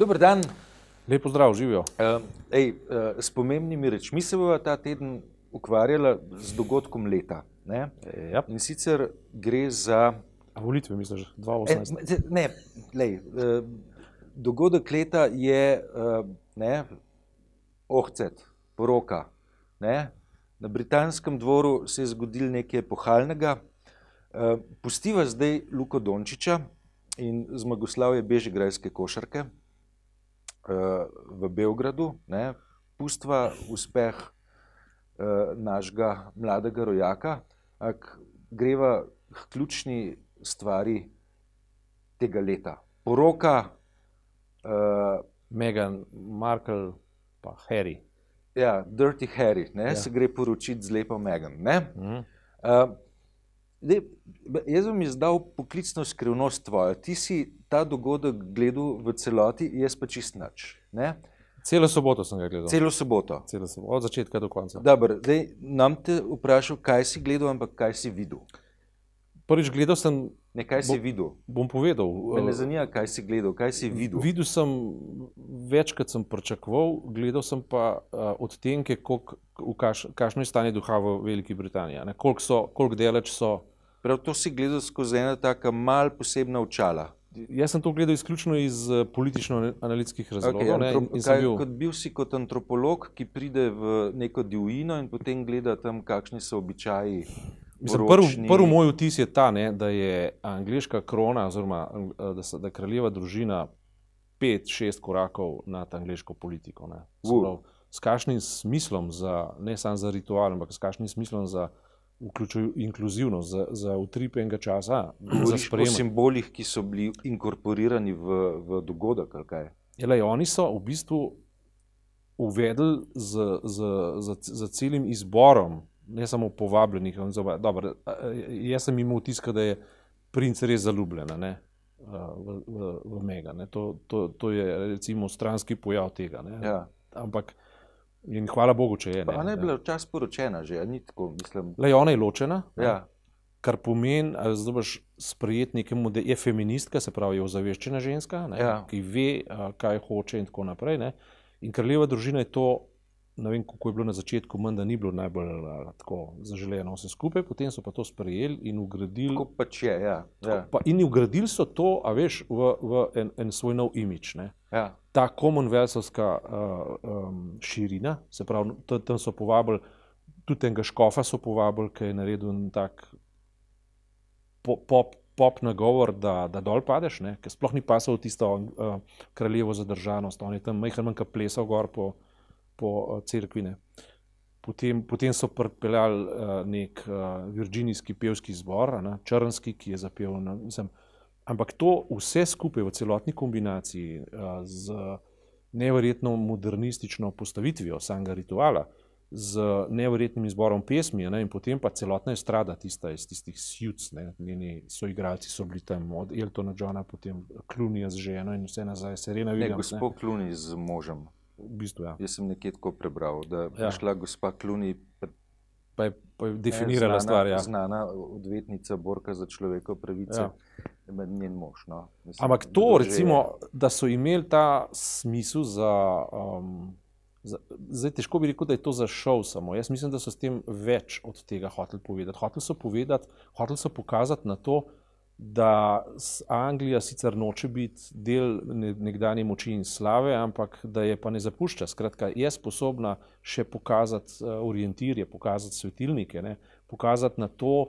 Dober dan. Lepo zdrav, živijo. Uh, ej, uh, s pomembnimi rečmi se bomo ta teden ukvarjali z dogodkom leta. Ne? Ja. In sicer gre za. A volitve, misliš, E, 2018? ne, lej, uh, dogodek leta je uh, ne, ohcet, poroka. Ne? Na britanskem dvoru se je zgodilo nekaj epohalnega. Uh, pustiva zdaj Luko Dončiča in zmagoslavje Bežigrajske košarke v Beogradu. Ne? Pustva uspeh uh, našega mladega rojaka, ampak greva k ključni stvari tega leta. Poroka, uh, Megan, Markle, pa Harry. ja, Dirty Harry, ne, ja. Se gre poročiti z lepo Megan. Ne? Mhm. Uh, Dej, jaz bom izdal poklicno skrivnost tvojo. Ti si ta dogodek gledal v celoti, jaz pa čist nič. ne. Celo soboto sem ga gledal. Celo soboto. Celo soboto, od začetka do konca. Dobar, zdaj, nam te vprašal, kaj si gledal, ampak kaj si videl. Prvič gledal sem, Ne, kaj si Bo- videl. bom povedal. Me ne eh, zanima, kaj si gledal, kaj si videl. Videl sem več, kot sem pričakoval, gledal sem pa uh, odtenke, v kaš, kakšno je stanje duha v Veliki Britaniji. Koliko, so, koliko deleč so. Prav to si gledal skozi ena taka mal posebna očala. Jaz sem to gledal izključno iz eh, politično-analitskih razlogov. Okay, ne, in- in kaj, bil- kot bil si kot antropolog, ki pride v neko divjino in potem gleda tam, kakšni so običaji. Mislim, prv, prvi moj vtis je ta, ne, da je angliška krona, oziroma eh, da, se, da je kraljeva družina pet, šest korakov nad angliško politiko. ne. Uh. pravi, S kakšnim smislom, za, ne samo za ritual, ampak s kakšnim smislom za vključuj- inkluzivnost, za, za utrip enega časa, za Govoriš o simbolih, ki so bili inkorporirani v, v dogodek. ali kaj? Elej, oni so v bistvu uvedli z, z, z, z celim izborom, ne samo povabljenih. pa- Dobro, jaz sem imel vtis, da je princ res zaljubljen ne, v, v, v Mega. Ne. To, to, to je recimo stranski pojav tega. Ne. Ja. Ampak in hvala Bogu, če je. Pa ona je bila včasih poročena, že, ni tako, mislim. Lej, ona je ločena. ne. Ja. Kar pomeni, da boš sprejeti nekemu, da je feministka, se pravi, je ozaveščena ženska, ne, Ja. ki ve, kaj hoče, in tako naprej. Ne. In kraljeva družina je to, ne vem, kako je bilo na začetku, menda ni bilo najbolj tako zaželeno vse skupaj, potem so pa to sprejeli in ugradili. Tako pač je. Ja. Ja. Pa, in ugradili so to, a veš, v, v en, en svoj nov imič. Ne. Ja. Ta Commonwealthska uh, um, širina, se pravi, tam, so povabili, tudi enega škofa so povabili, ki je naredil en tak po- pop, pop nagovor, da, da dol padeš, ne? ker sploh ni pasal v tisto uh, kraljevo zadržanost, on je tam majhen manjka plesal gor po, po uh, cerkvi. Ne? Potem, potem so pripeljali uh, nek uh, virginijski pevski zbor, ne, črnski, ki je zapel. Na, mislim, ampak to vse skupaj v celotni kombinaciji uh, z neverjetno modernistično postavitvijo samega rituala, z neverjetnim izborom pesmi, ne, in potem pa celotna estrada, tista iz tistih suits, ne, njeni soigralci so bili tam, od Eltona Johna, potem Klunija z ženo in vse nazaj, Serena Ne, Williams. gospod Kluni z možem. V bistvu, ja. Jaz sem nekje tako prebral, da je Ja. šla gospa Kluni, pa, je, pa je definirala znana, stvar. Ja. znana odvetnica, borka za človekove pravice, Ja. Ja. njen mož. No. Mislim, Ampak to, že je. recimo, da so imeli ta smisel za. Um, za zdaj, težko bi rekel, da je to za šov samo. Jaz mislim, da so s tem več od tega hoteli povedati. Hoteli so povedati, hoteli so pokazati na to, da Anglija sicer noče biti del ne- nekdanje moči in slave, ampak da je pa ne zapušča. Skratka, je sposobna še pokazati uh, orientirje, pokazati svetilnike, ne? pokazati na to,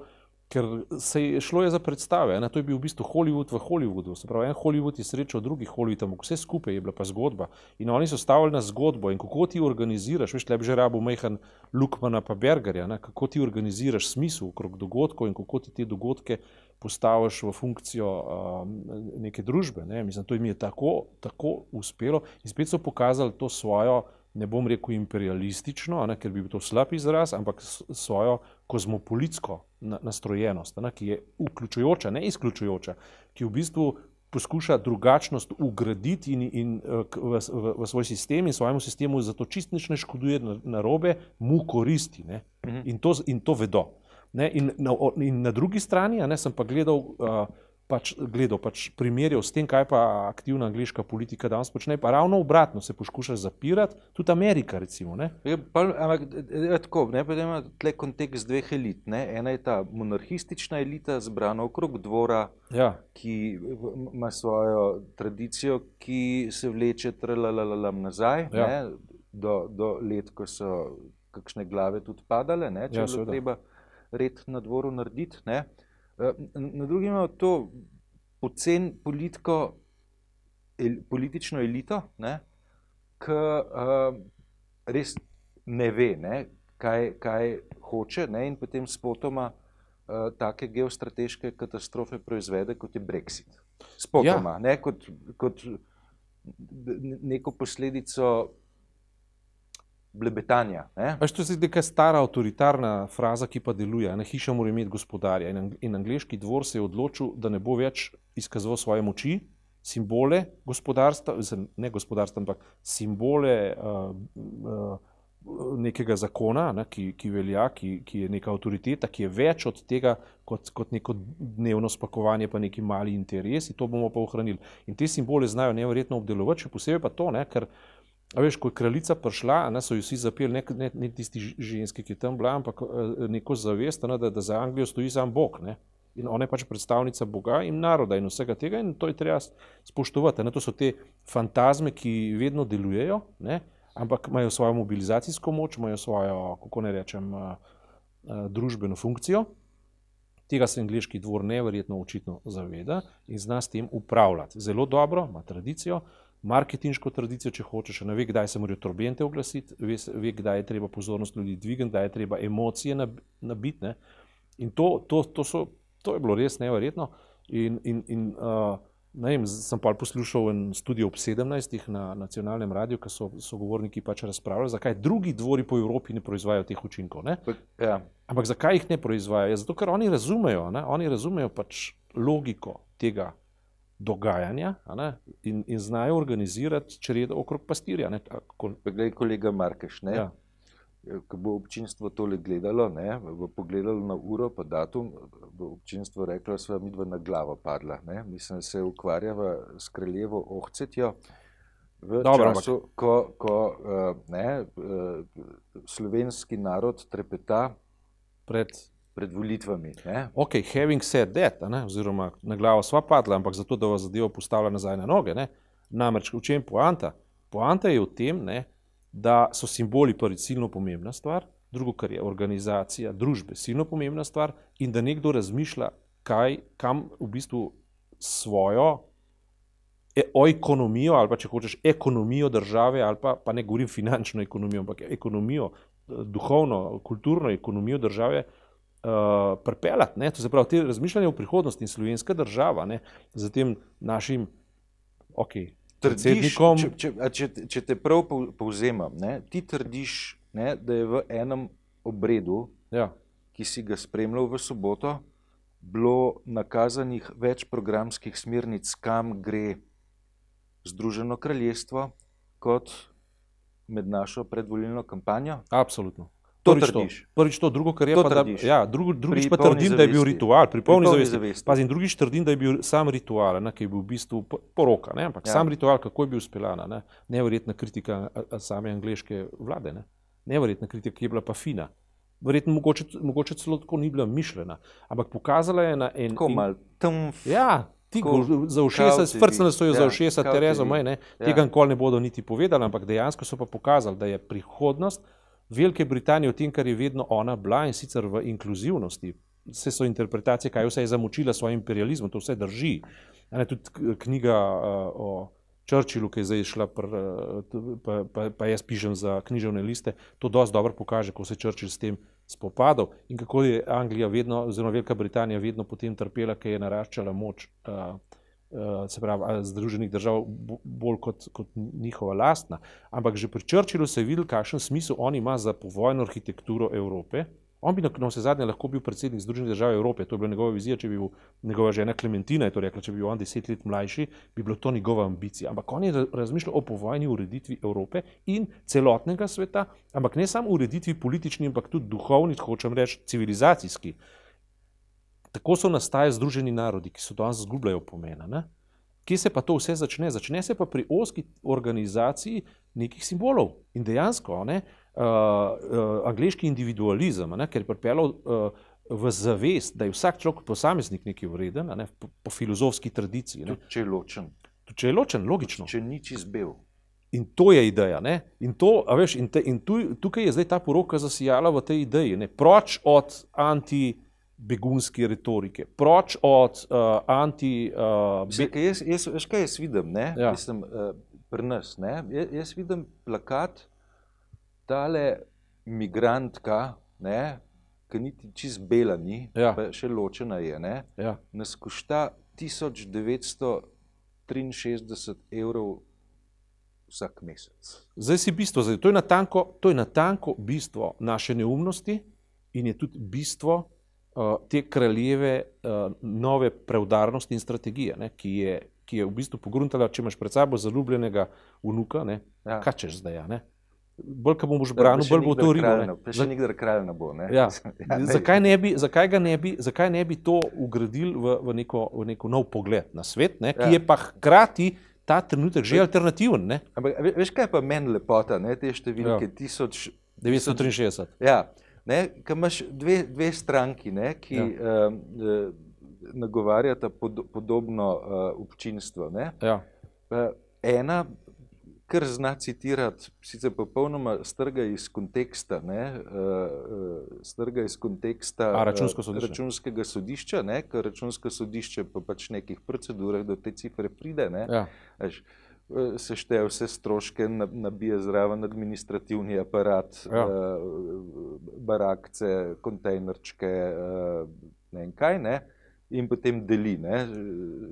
ker se je šlo je za predstave. Ne? To je bil v bistvu Hollywood v Hollywoodu. Se pravi, en Hollywood je srečal drugi Hollywood, ampak vse skupaj je bila pa zgodba. In oni so stavili na zgodbo in kako ti organiziraš, veš, le bi že rabo mehan Lukmana pa Bergerja, ne? kako ti organiziraš smisel okrog dogodkov in kako ti te dogodke postaviš v funkcijo um, neke družbe. Ne? Mislim, to jim je tako, tako uspelo in spet so pokazali to svojo, ne bom rekel imperialistično, ne, ker bi bil to slab izraz, ampak svojo kozmopolitsko na- nastrojenost, ne, ki je vključujoča, ne izključujoča, ki v bistvu poskuša drugačnost ugraditi in, in, eh, v, v, v svoj sistem in svojemu sistemu zato čist nič ne škoduje na, na robe, mu koristi. Ne? Mhm. In, to, in to vedo. Ne? In, na, in na drugi strani a ne, sem pa gledal uh, pač gledal, pač primerjal s tem, kaj pa aktivna angliška politika danes počne, pa ravno obratno se poskuša zapirati, tudi Amerika. Recimo, je, pa, ampak je tako, ne pa ima tle kontekst dveh elit. Ne? Ena je ta monarhistična elita, zbrana okrog dvora, ja. ki ima svojo tradicijo, ki se vleče nazaj ja. do, do let, ko so kakšne glave tudi padale, ne? če ja, je bilo treba red na dvoru narediti. Ne? Eh, na drugi imamo to pocen politiko, el, politično elito, ki uh, res ne ve, ne, kaj, kaj hoče, ne, in potem spotoma uh, take geostrateške katastrofe proizvede, kot je Brexit. Spotoma, ja. ne, kot, kot neko posledico blebetanja. Veš, to je neka stara avtoritarna fraza, ki pa deluje. Ne? Hiša mora imeti gospodarja. In, ang in angliški dvor se je odločil, da ne bo več izkazoval svoje moči, simbole gospodarstva, ne gospodarstva, ampak simbole uh, uh, nekega zakona, ne? ki, ki velja, ki, ki je neka avtoriteta, ki je več od tega kot, kot neko dnevno spakovanje, pa neki mali interes. In to bomo pa ohranili. In te simbole znajo nevrjetno obdelovati, še posebej pa to, ne? ker A veš, ko je kraljica prišla, ne, so jo vsi zapeli, ne, ne, ne tisti ženski, ki je tam bila, ampak eh, neko zavest, ne, da, da za Anglijo stoji sam Bog. Ne. In ona je pač predstavnica Boga in naroda in vsega tega, in to je treba spoštovati. Ne. To so te fantazme, ki vedno delujejo, ne, ampak imajo svojo mobilizacijsko moč, imajo svojo, kako ne rečem, uh, uh, družbeno funkcijo. Tega se angliški dvor neverjetno očitno zaveda in zna s tem upravljati. Zelo dobro, ima tradicijo, marketinško tradicijo, če hočeš, ne ve, kdaj se morajo turbente oglasiti, ve, ve, kdaj je treba pozornost ljudi dvigati, kdaj je treba emocije nabiti. Ne. In to, to, to, so, to je bilo res nevrjetno. In, in, in uh, ne vem, sem pa poslušal en studio ob 17. na nacionalnem radiju, ki so sogovorniki pač razpravljali, zakaj drugi dvori po Evropi ne proizvajajo teh učinkov. Ja. Ampak zakaj jih ne proizvajajo? Ja, zato, ker oni razumejo, ne? oni razumejo pač logiko tega dogajanja ne, in, in znajo organizirati čredo okrog pastirja. Ne, Glej, kolega Markeš, ne, ja. ko bo občinstvo tole gledalo, ne, bo pogledalo na uro, pa datum, bo občinstvo reklo, da sva mi dva na glavo padla. Ne. Mislim, da se ukvarjava s kraljevo ohcetjo. V Dobro, času, ko, ko uh, ne, uh, slovenski narod trepeta pred pred volitvami. Ok, having said that, ne, oziroma na glavo sva padla, ampak zato, da vas zadevo postavlja nazaj na noge. Ne. Namreč, v čem poanta? Poanta je v tem, ne, da so simboli prvi silno pomembna stvar, drugo, kar je organizacija družbe, silno pomembna stvar, in da nekdo razmišlja, kaj, kam v bistvu svojo e, ekonomijo, ali pa če hočeš ekonomijo države, ali pa, pa ne govorim finančno ekonomijo, ampak ekonomijo, duhovno, kulturno ekonomijo države, uh, pripeljati. Ne? To se pravi, te razmišljanje o prihodnosti in slovenska država ne? z tem našim okay, predsednikom. Če, če, če, če te prav povzemam, ne? ti trdiš, ne, da je v enem obredu, ja. ki si ga spremljal v soboto, bilo nakazanih več programskih smernic, kam gre Združeno kraljestvo, kot med našo predvolilno kampanjo? Absolutno. To prvič trdiš. To. Prvič to, drugo, kar je to pa, da, ja, drugo, drugič pa trdim, zavesti. da je bil ritual, pri polni zavesti. zavesti. Pazim, drugič trdim, da je bil sam ritual, ne, ki je bil v bistvu poroka, ne, ampak ja. sam ritual, kako je bil speljana, ne, neverjetna kritika same angleške vlade, ne, neverjetna kritika, ki je bila pa fina. Verjetno mogoče, mogoče celo tako ni bila mišljena, ampak pokazala je na en. Tako mal, tam. Ja. Za ušesa, frcnili so jo ja, za ušesa, Terezo, maj, ne, ja. tega nikoli ne bodo niti povedali, ampak dejansko so pa pokazali, da je prihodnost Velike Britanije v tem, kar je vedno ona bila in sicer v inkluzivnosti. Vse so interpretacije, kaj vse je zamočila s svojim imperializmom, to vse drži. Ne, tudi knjiga uh, o Churchillu, ki je zdaj šla, pr, uh, pa, pa, pa jaz pišem za književne liste, to dosti dobro pokaže, kako se je Churchill s tem spopadal in kako je Anglija vedno, oziroma Velika Britanija vedno potem trpela, ker je naraščala moč. Uh, Eh, se pravi, Združenih držav bolj kot, kot njihova lastna. Ampak že pri Črčilu se je videl, kakšen smisel on ima za povojno arhitekturo Evrope. On bi na vse zadnje lahko bil predsednik Združenih držav Evrope, to je bila njegova vizija, če bi bil njegova žena Klementina, je to rekla, če bi bil on deset let mlajši, bi bilo to njegova ambicija. Ampak on je razmišljal o povojni ureditvi Evrope in celotnega sveta, ampak ne samo ureditvi politični, ampak tudi duhovni, hočem reči, civilizacijski. Tako so nastajali Združeni narodi, ki so danes zgubljajo pomena. Ne? Kje se pa to vse začne? Začne se pa pri oski organizaciji nekih simbolov. In dejansko, ne, uh, uh, angliški individualizem, ne, ker je pripeljal uh, v zavest, da je vsak človek posameznik nekaj vreden, ne, po, po filozofski tradiciji. Tudi če je ločen. Tudi če je ločen, logično. Če ni izbel. In to je ideja. In, to, veš, in, te, in tu, tukaj je zdaj ta poroka zasijala v tej ideji. Ne? Proč od anti-begunske retorike, proč od uh, anti. Uh, be... jaz, jaz, veš, kaj jaz vidim, ja. Mislim, uh, pri nas. Jaz, jaz vidim plakat, tale migrantka, ki niti čez bela ni, ja. pa še ločena je, ja. nas košta 1963 evrov vsak mesec. Zdaj si bistvo, zdaj, to, je natanko, to je natanko bistvo naše neumnosti in je tudi bistvo te kraljeve uh, nove preudarnosti in strategije, ne, ki, je, ki je v bistvu pogruntala, če imaš pred sabo zaljubljenega vnuka, ja. kaj češ zdaj. Ja, bolj, ko boš branil, bolj bo to rilo. Še nikdar kralj ne bo. Ne? Ja. Ja, ne. Zakaj, ne bi, zakaj, ne bi, zakaj ne bi to ugradili v, v, neko, v neko nov pogled na svet, ne, ki ja. je pa hkrati ta trenutek že alternativen. Ne? Ampak veš, kaj je pa meni lepota, ne? te številke ja. 1963. Ja, ne, imaš dve, dve stranki, ne, ki ja. uh, nagovarjata pod, podobno uh, občinstvo. Ja. Uh, ena, kar zna citirati, sicer popolnoma strga iz konteksta, ne, uh, strga iz konteksta računsko računskega sodišča, ne, ker računsko sodišče pa pač nekih procedurah do te cifre pride. Ne, ja. veš, Sešteje vse stroške, nabije zraven administrativni aparat, ja. barakce, kontejnerčke, ne vem kaj, ne, in potem deli ne,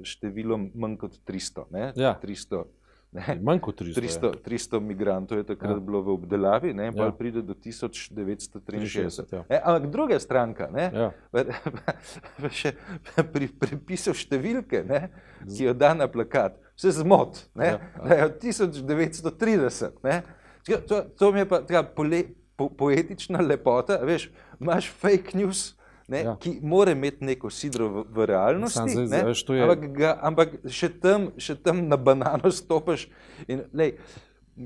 število manj kot 300. Ne, ja. 300 Ne, Manj kot 300. 300, 300 migrantov je takrat ja. bilo v obdelavi, ne, ja. pride do 1963. Ja. E, ampak druga stranka, ne, ja. še pri prepisu številke, ne, ki jo da na plakat, vse zmot, ne, ja. je 1930. Ne. To, to mi je pa ta po, poetična lepota, veš, imaš fake news ne, ja. ki mora imeti neko sidro v, v realnosti. Zdaj, ne, veš, je... ampak, ga, ampak še, tam, še tam na banano stopiš. In, lej,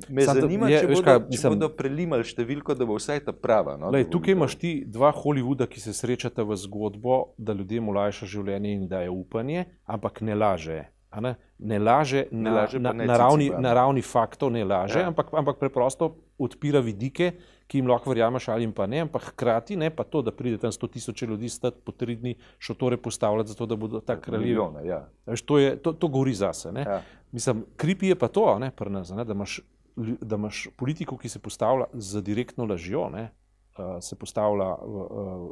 me Sam zanima, je, če, bodo, kaj, če mislim, bodo prelimali številko, da bo vsaj ta prava. No, lej, tukaj imaš ti dva Hollywooda, ki se srečata v zgodbo, da ljudem olajša življenje in da je upanje, ampak ne laže. Ne? ne laže, ne na, laže na, na, ravni, na ravni faktov, ne laže, ja. ampak, ampak preprosto odpira vidike, ki jim lahko verjameš ali pa ne, ampak hkrati ne pa to, da pride tam 100 tisoč ljudi stati po tri dni šotore postavljati, zato da bodo ta kraljevi. Ja. To, to, to govori zase. Ja. Mislim, kripi je pa to, ne, nas, ne, da, imaš, da imaš politiko, ki se postavlja za direktno lažjo, ne, se postavlja v,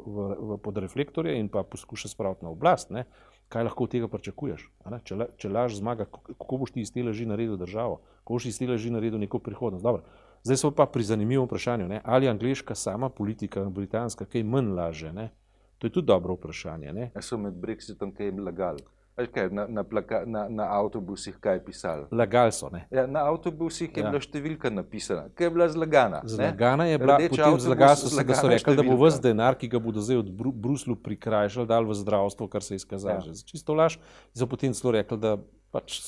v, v pod reflektorje in pa poskuša spraviti na oblast. Ne. Kaj lahko od tega pričakuješ? Če, če laž zmaga, kako boš ti iz te laži naredil državo, kako boš ti iz te laži naredil neko prihodnost? Dobro. Zdaj smo pa pri zanimivem vprašanju, ne? ali angliška sama politika, britanska, kaj manj laže. Ne? To je tudi dobro vprašanje. Jaz sem med Brexitom kaj lagal. Kaj, na, na, plaka, na, na avtobusih kaj pisali? Lagali so. Ja, na avtobusih je ja. bila številka napisana, ki je bila zlagana. Zlagana je bila, potem zlagali so se, da so rekli, da bo vse denar, ki ga bodo zdaj od Bru Bruslu prikrajšali, dal v zdravstvo, kar se je izkazalo. Ja. Čisto laž. So potem celo rekli, da pač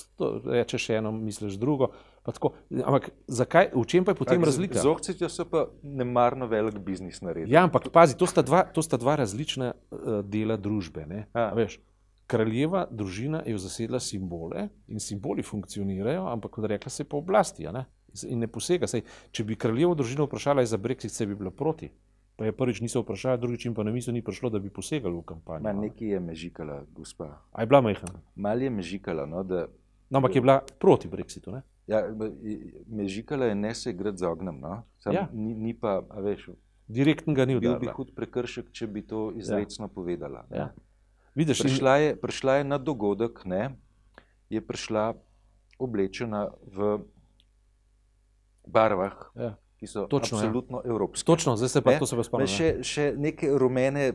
rečeš eno, misliš drugo. Tako, ampak zakaj, v čem pa je potem tak, razlika? Zohcetje so pa nemarno velik biznis naredili. Ja, ampak pazi, to sta dva, to sta dva različna uh, dela družbe. Ja. Kraljeva družina je zasedla simbole in simboli funkcionirajo, ampak rekla se po oblasti ne? in ne posega. Sej, če bi kraljevo družino vprašala za Brexit, se bi bila proti. Pa je prvič niso vprašali, drugič jim pa na misel ni prišlo, da bi posegali v kampanjo. Ma nekaj je mežikala, gospa. A je bila majhna? Mal je mežikala, no, da No, ampak je bila proti Brexitu. Ne? Ja, Mežikala je ne se igrati z ognjem. No? Ja. Ni, ni pa, veš, direktnega ni udarila. Bil bi hud prekršek, če bi to izrecno ja. povedala. Ja. Vidiš, prišla, je, prišla je na dogodek, ne? je prišla oblečena v barvah, ja. ki so Točno, ja. absolutno ja. evropske. Točno, zdaj se pa ne? to se spomnim. Še, še neke rumene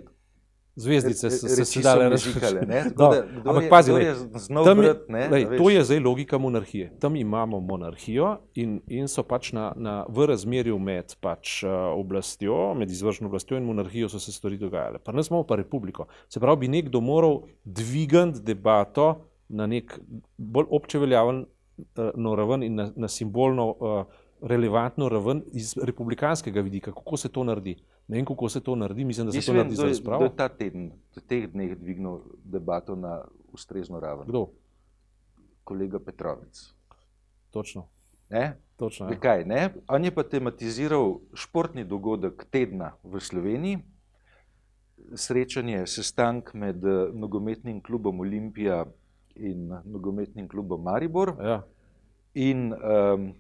Zvezdice so se sedale razžigale. Ampak pazi, lej, tam, vrat, ne, lej, to je zdaj logika monarhije. Tam imamo monarhijo in, in so pač na, na, v razmerju med pač, uh, oblastjo, med izvršno oblastjo in monarhijo so se stvari dogajale. Pa nas imamo pa republiko. Se pravi, bi nekdo moral dvigati debato na nek bolj občeveljaven uh, no, raven in na, na simbolno uh, relevantno raven iz republikanskega vidika, kako se to naredi. Ne vem, kako se to naredi, mislim, da se Mislim, to naredi zelo spravo. Kdo je ta teden, v teh dneh dvignil debato na ustrezno raven? Kdo? Kolega Petrovec. Točno. Ne? Točno ja. Kaj, ne? On je pa tematiziral športni dogodek tedna v Sloveniji, srečanje, sestank med eh, nogometnim klubom Olimpija in nogometnim klubom Maribor. Ja. In um,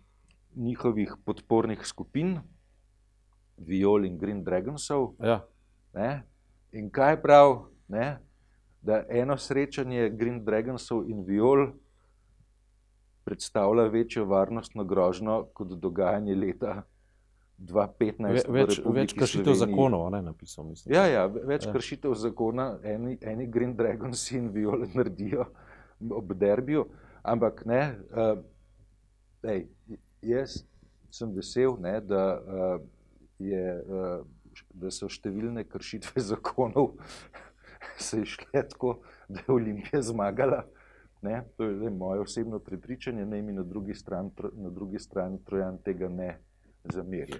njihovih podpornih skupin, Viol in Green Dragonsov. Ja. In kaj prav, ne? da eno srečanje Green Dragonsov in Viol predstavlja večjo varnostno grožnjo kot dogajanje leta 2015. Ve, več, več kršitev zakonov, ne napisal. Mislim. Ja, ja, več ja. kršitev zakona eni, eni Green Dragons in Viol naredijo ob derbiju, ampak ne. Uh, ej, jaz sem vesel, ne, da, uh, je, uh, da so številne kršitve zakonov se išle tako, da je Olimpija zmagala. Ne, to je le, moje osebno prepričanje, ne mi na drugi strani, na drugi strani Trojan tega ne.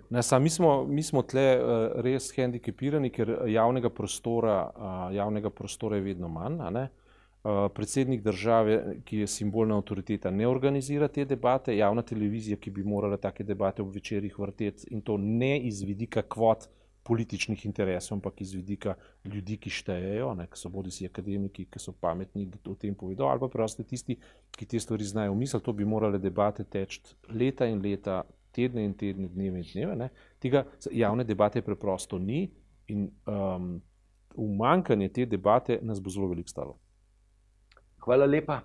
Ne, sam, mi, smo, mi smo tle uh, res hendikepirani, ker javnega prostora, uh, javnega prostora je vedno manj. Eh, predsednik države, ki je simbolna avtoriteta, ne organizira te debate, javna televizija, ki bi morala take debate ob večerjih vrteti in to ne iz vidika kvot političnih interesov, ampak iz vidika ljudi, ki štejejo, ne, ki so bodi si akademiki, ki so pametni, da o tem povedo, ali pa proste tisti, ki te stvari znajo misliti, to bi morale debate teči leta in leta, tedne in tedne, dneve in dneve. Ne. Tega javne debate preprosto ni in um, umankanje te debate nas bo zelo veliko stalo. Hvala lepa.